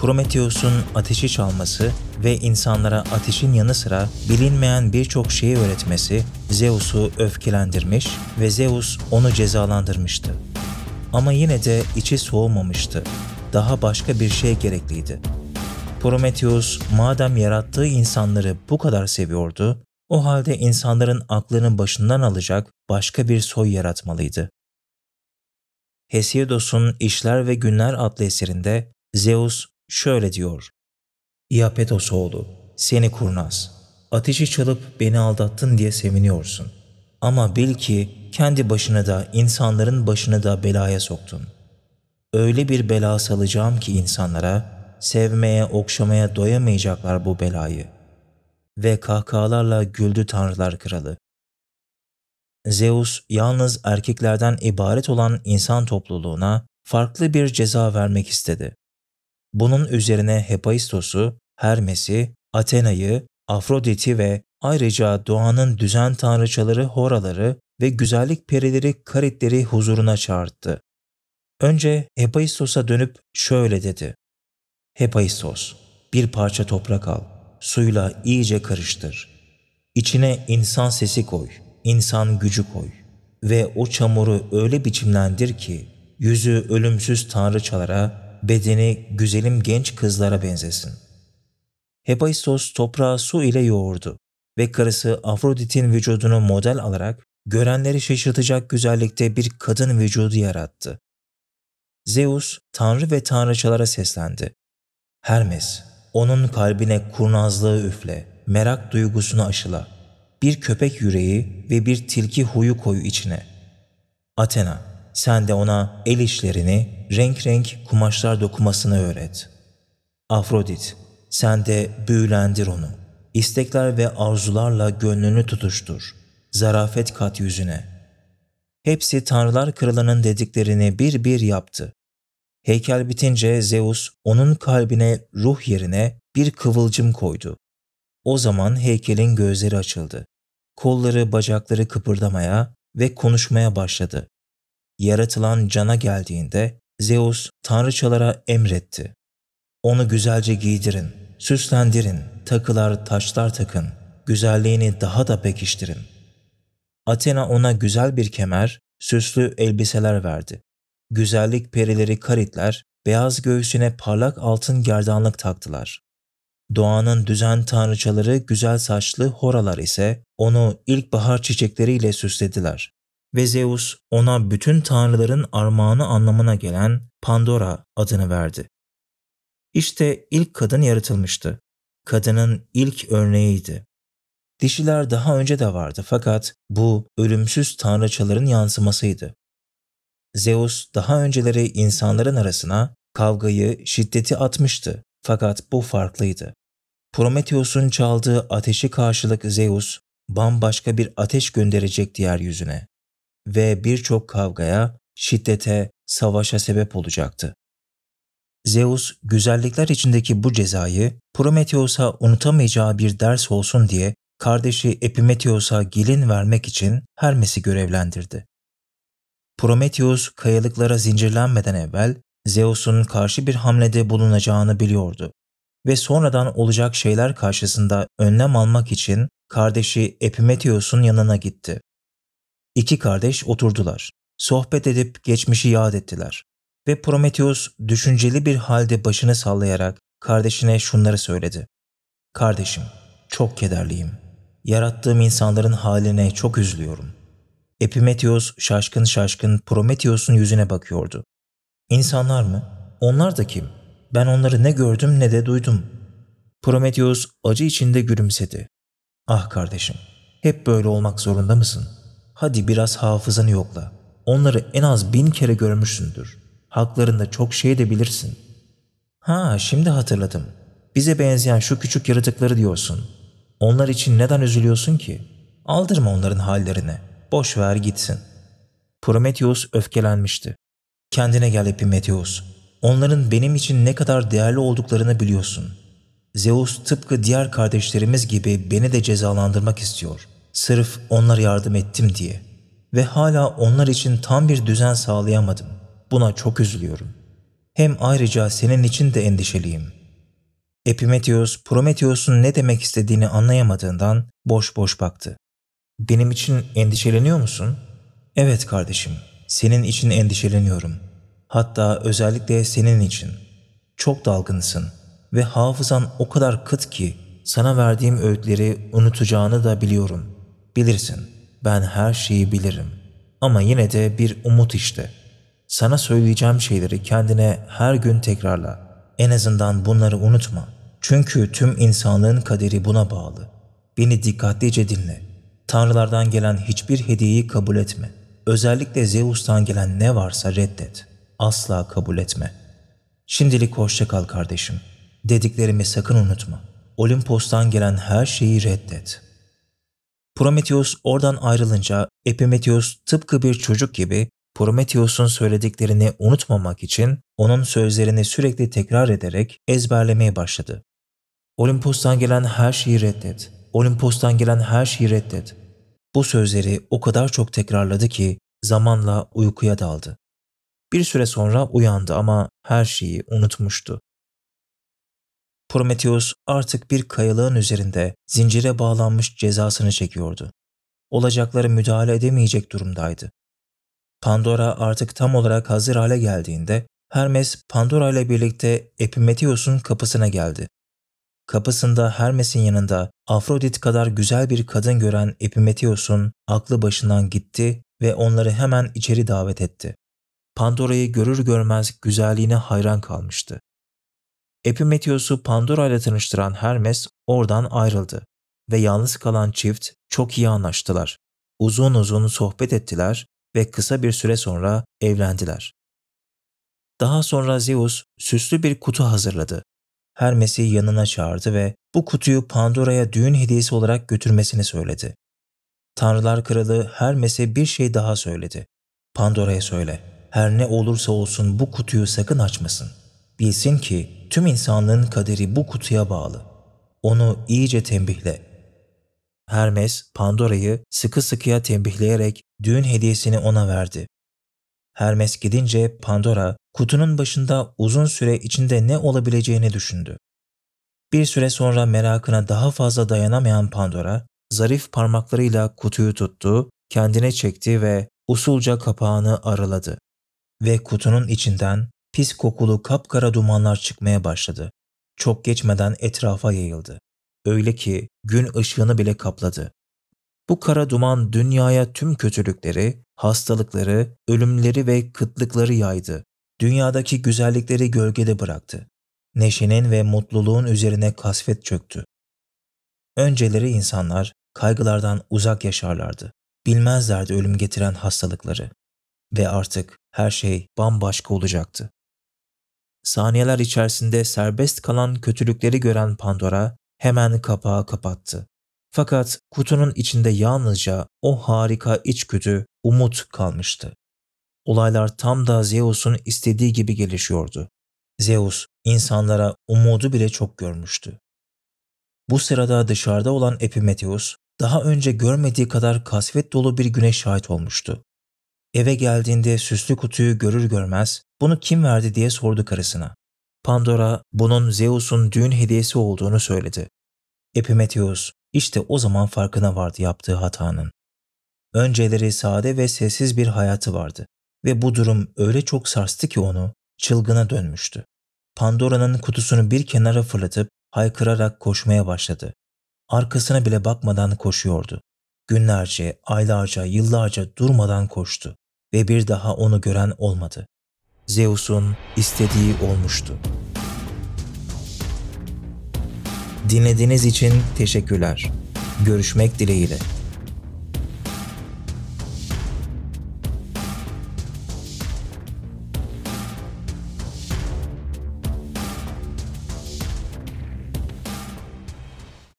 Prometheus'un ateşi çalması ve insanlara ateşin yanı sıra bilinmeyen birçok şeyi öğretmesi Zeus'u öfkelendirmiş ve Zeus onu cezalandırmıştı. Ama yine de içi soğumamıştı. Daha başka bir şey gerekliydi. Prometheus madem yarattığı insanları bu kadar seviyordu, o halde insanların aklını başından alacak başka bir soy yaratmalıydı. Hesiodos'un İşler ve Günler adlı eserinde Zeus şöyle diyor. İapetos oğlu, seni kurnaz. Ateşi çalıp beni aldattın diye seviniyorsun. Ama bil ki kendi başını da insanların başını da belaya soktun. Öyle bir bela salacağım ki insanlara, sevmeye, okşamaya doyamayacaklar bu belayı. Ve kahkahalarla güldü tanrılar kralı. Zeus yalnız erkeklerden ibaret olan insan topluluğuna farklı bir ceza vermek istedi. Bunun üzerine Hephaistos'u, Hermes'i, Athena'yı, Afrodit'i ve ayrıca doğanın düzen tanrıçaları Horaları ve güzellik perileri Karitleri huzuruna çağırdı. Önce Hephaistos'a dönüp şöyle dedi. Hephaistos, bir parça toprak al, suyla iyice karıştır. İçine insan sesi koy, insan gücü koy ve o çamuru öyle biçimlendir ki yüzü ölümsüz tanrıçalara bedeni güzelim genç kızlara benzesin. Hephaistos toprağı su ile yoğurdu ve karısı Afrodit'in vücudunu model alarak görenleri şaşırtacak güzellikte bir kadın vücudu yarattı. Zeus, tanrı ve tanrıçalara seslendi. Hermes, onun kalbine kurnazlığı üfle, merak duygusunu aşıla. Bir köpek yüreği ve bir tilki huyu koyu içine. Athena, sen de ona el işlerini, renk renk kumaşlar dokumasını öğret. Afrodit, sen de büyülendir onu. İstekler ve arzularla gönlünü tutuştur. Zarafet kat yüzüne. Hepsi Tanrılar Kralı'nın dediklerini bir bir yaptı. Heykel bitince Zeus onun kalbine ruh yerine bir kıvılcım koydu. O zaman heykelin gözleri açıldı. Kolları bacakları kıpırdamaya ve konuşmaya başladı yaratılan cana geldiğinde Zeus tanrıçalara emretti. Onu güzelce giydirin, süslendirin, takılar, taşlar takın, güzelliğini daha da pekiştirin. Athena ona güzel bir kemer, süslü elbiseler verdi. Güzellik perileri karitler, beyaz göğsüne parlak altın gerdanlık taktılar. Doğanın düzen tanrıçaları güzel saçlı horalar ise onu ilkbahar çiçekleriyle süslediler ve Zeus ona bütün tanrıların armağanı anlamına gelen Pandora adını verdi. İşte ilk kadın yaratılmıştı. Kadının ilk örneğiydi. Dişiler daha önce de vardı fakat bu ölümsüz tanrıçaların yansımasıydı. Zeus daha önceleri insanların arasına kavgayı, şiddeti atmıştı fakat bu farklıydı. Prometheus'un çaldığı ateşi karşılık Zeus bambaşka bir ateş gönderecekti yeryüzüne ve birçok kavgaya, şiddete, savaşa sebep olacaktı. Zeus, güzellikler içindeki bu cezayı Prometheus'a unutamayacağı bir ders olsun diye kardeşi Epimetheus'a gelin vermek için Hermes'i görevlendirdi. Prometheus kayalıklara zincirlenmeden evvel Zeus'un karşı bir hamlede bulunacağını biliyordu ve sonradan olacak şeyler karşısında önlem almak için kardeşi Epimetheus'un yanına gitti. İki kardeş oturdular. Sohbet edip geçmişi yad ettiler. Ve Prometheus düşünceli bir halde başını sallayarak kardeşine şunları söyledi. Kardeşim, çok kederliyim. Yarattığım insanların haline çok üzülüyorum. Epimetheus şaşkın şaşkın Prometheus'un yüzüne bakıyordu. İnsanlar mı? Onlar da kim? Ben onları ne gördüm ne de duydum. Prometheus acı içinde gülümsedi. Ah kardeşim, hep böyle olmak zorunda mısın? Hadi biraz hafızanı yokla. Onları en az bin kere görmüşsündür. Haklarında çok şey de bilirsin. Ha şimdi hatırladım. Bize benzeyen şu küçük yaratıkları diyorsun. Onlar için neden üzülüyorsun ki? Aldırma onların hallerine. Boş ver gitsin. Prometheus öfkelenmişti. Kendine gel Epimetheus. Onların benim için ne kadar değerli olduklarını biliyorsun. Zeus tıpkı diğer kardeşlerimiz gibi beni de cezalandırmak istiyor. Sırf onlara yardım ettim diye. Ve hala onlar için tam bir düzen sağlayamadım. Buna çok üzülüyorum. hem ayrıca senin için de endişeliyim. Epimetheus, Prometheus'un ne demek istediğini anlayamadığından boş boş baktı. Benim için endişeleniyor musun? Evet kardeşim, senin için endişeleniyorum. Hatta özellikle senin için. Çok dalgınsın ve hafızan o kadar kıt ki sana verdiğim öğütleri unutacağını da biliyorum. Bilirsin, ben her şeyi bilirim. Ama yine de bir umut işte. Sana söyleyeceğim şeyleri kendine her gün tekrarla. En azından bunları unutma. Çünkü tüm insanlığın kaderi buna bağlı. Beni dikkatlice dinle. Tanrılardan gelen hiçbir hediyeyi kabul etme. Özellikle Zeus'tan gelen ne varsa reddet. Asla kabul etme. Şimdilik hoşça kal kardeşim. Dediklerimi sakın unutma. Olimpos'tan gelen her şeyi reddet. Prometheus oradan ayrılınca Epimetheus tıpkı bir çocuk gibi Prometheus'un söylediklerini unutmamak için onun sözlerini sürekli tekrar ederek ezberlemeye başladı. Olimpos'tan gelen her şeyi reddet. Olimpos'tan gelen her şeyi reddet. Bu sözleri o kadar çok tekrarladı ki zamanla uykuya daldı. Bir süre sonra uyandı ama her şeyi unutmuştu. Prometheus artık bir kayalığın üzerinde zincire bağlanmış cezasını çekiyordu. Olacakları müdahale edemeyecek durumdaydı. Pandora artık tam olarak hazır hale geldiğinde Hermes Pandora ile birlikte Epimetheus'un kapısına geldi. Kapısında Hermes'in yanında Afrodit kadar güzel bir kadın gören Epimetheus'un aklı başından gitti ve onları hemen içeri davet etti. Pandora'yı görür görmez güzelliğine hayran kalmıştı. Epimetheus'u Pandora ile tanıştıran Hermes oradan ayrıldı ve yalnız kalan çift çok iyi anlaştılar. Uzun uzun sohbet ettiler ve kısa bir süre sonra evlendiler. Daha sonra Zeus süslü bir kutu hazırladı. Hermes'i yanına çağırdı ve bu kutuyu Pandora'ya düğün hediyesi olarak götürmesini söyledi. Tanrılar Kralı Hermes'e bir şey daha söyledi. Pandora'ya söyle, her ne olursa olsun bu kutuyu sakın açmasın. Bilsin ki tüm insanlığın kaderi bu kutuya bağlı. Onu iyice tembihle. Hermes, Pandora'yı sıkı sıkıya tembihleyerek düğün hediyesini ona verdi. Hermes gidince Pandora kutunun başında uzun süre içinde ne olabileceğini düşündü. Bir süre sonra merakına daha fazla dayanamayan Pandora, zarif parmaklarıyla kutuyu tuttu, kendine çekti ve usulca kapağını araladı. Ve kutunun içinden pis kokulu kapkara dumanlar çıkmaya başladı. Çok geçmeden etrafa yayıldı. Öyle ki gün ışığını bile kapladı. Bu kara duman dünyaya tüm kötülükleri, hastalıkları, ölümleri ve kıtlıkları yaydı. Dünyadaki güzellikleri gölgede bıraktı. Neşenin ve mutluluğun üzerine kasvet çöktü. Önceleri insanlar kaygılardan uzak yaşarlardı. Bilmezlerdi ölüm getiren hastalıkları. Ve artık her şey bambaşka olacaktı. Saniyeler içerisinde serbest kalan kötülükleri gören Pandora hemen kapağı kapattı. Fakat kutunun içinde yalnızca o harika içgüdü, umut kalmıştı. Olaylar tam da Zeus'un istediği gibi gelişiyordu. Zeus insanlara umudu bile çok görmüştü. Bu sırada dışarıda olan Epimetheus daha önce görmediği kadar kasvet dolu bir güneş şahit olmuştu. Eve geldiğinde süslü kutuyu görür görmez bunu kim verdi diye sordu karısına. Pandora bunun Zeus'un düğün hediyesi olduğunu söyledi. Epimetheus işte o zaman farkına vardı yaptığı hatanın. Önceleri sade ve sessiz bir hayatı vardı ve bu durum öyle çok sarstı ki onu çılgına dönmüştü. Pandora'nın kutusunu bir kenara fırlatıp haykırarak koşmaya başladı. Arkasına bile bakmadan koşuyordu. Günlerce, aylarca, yıllarca durmadan koştu ve bir daha onu gören olmadı. Zeus'un istediği olmuştu. Dinlediğiniz için teşekkürler. Görüşmek dileğiyle.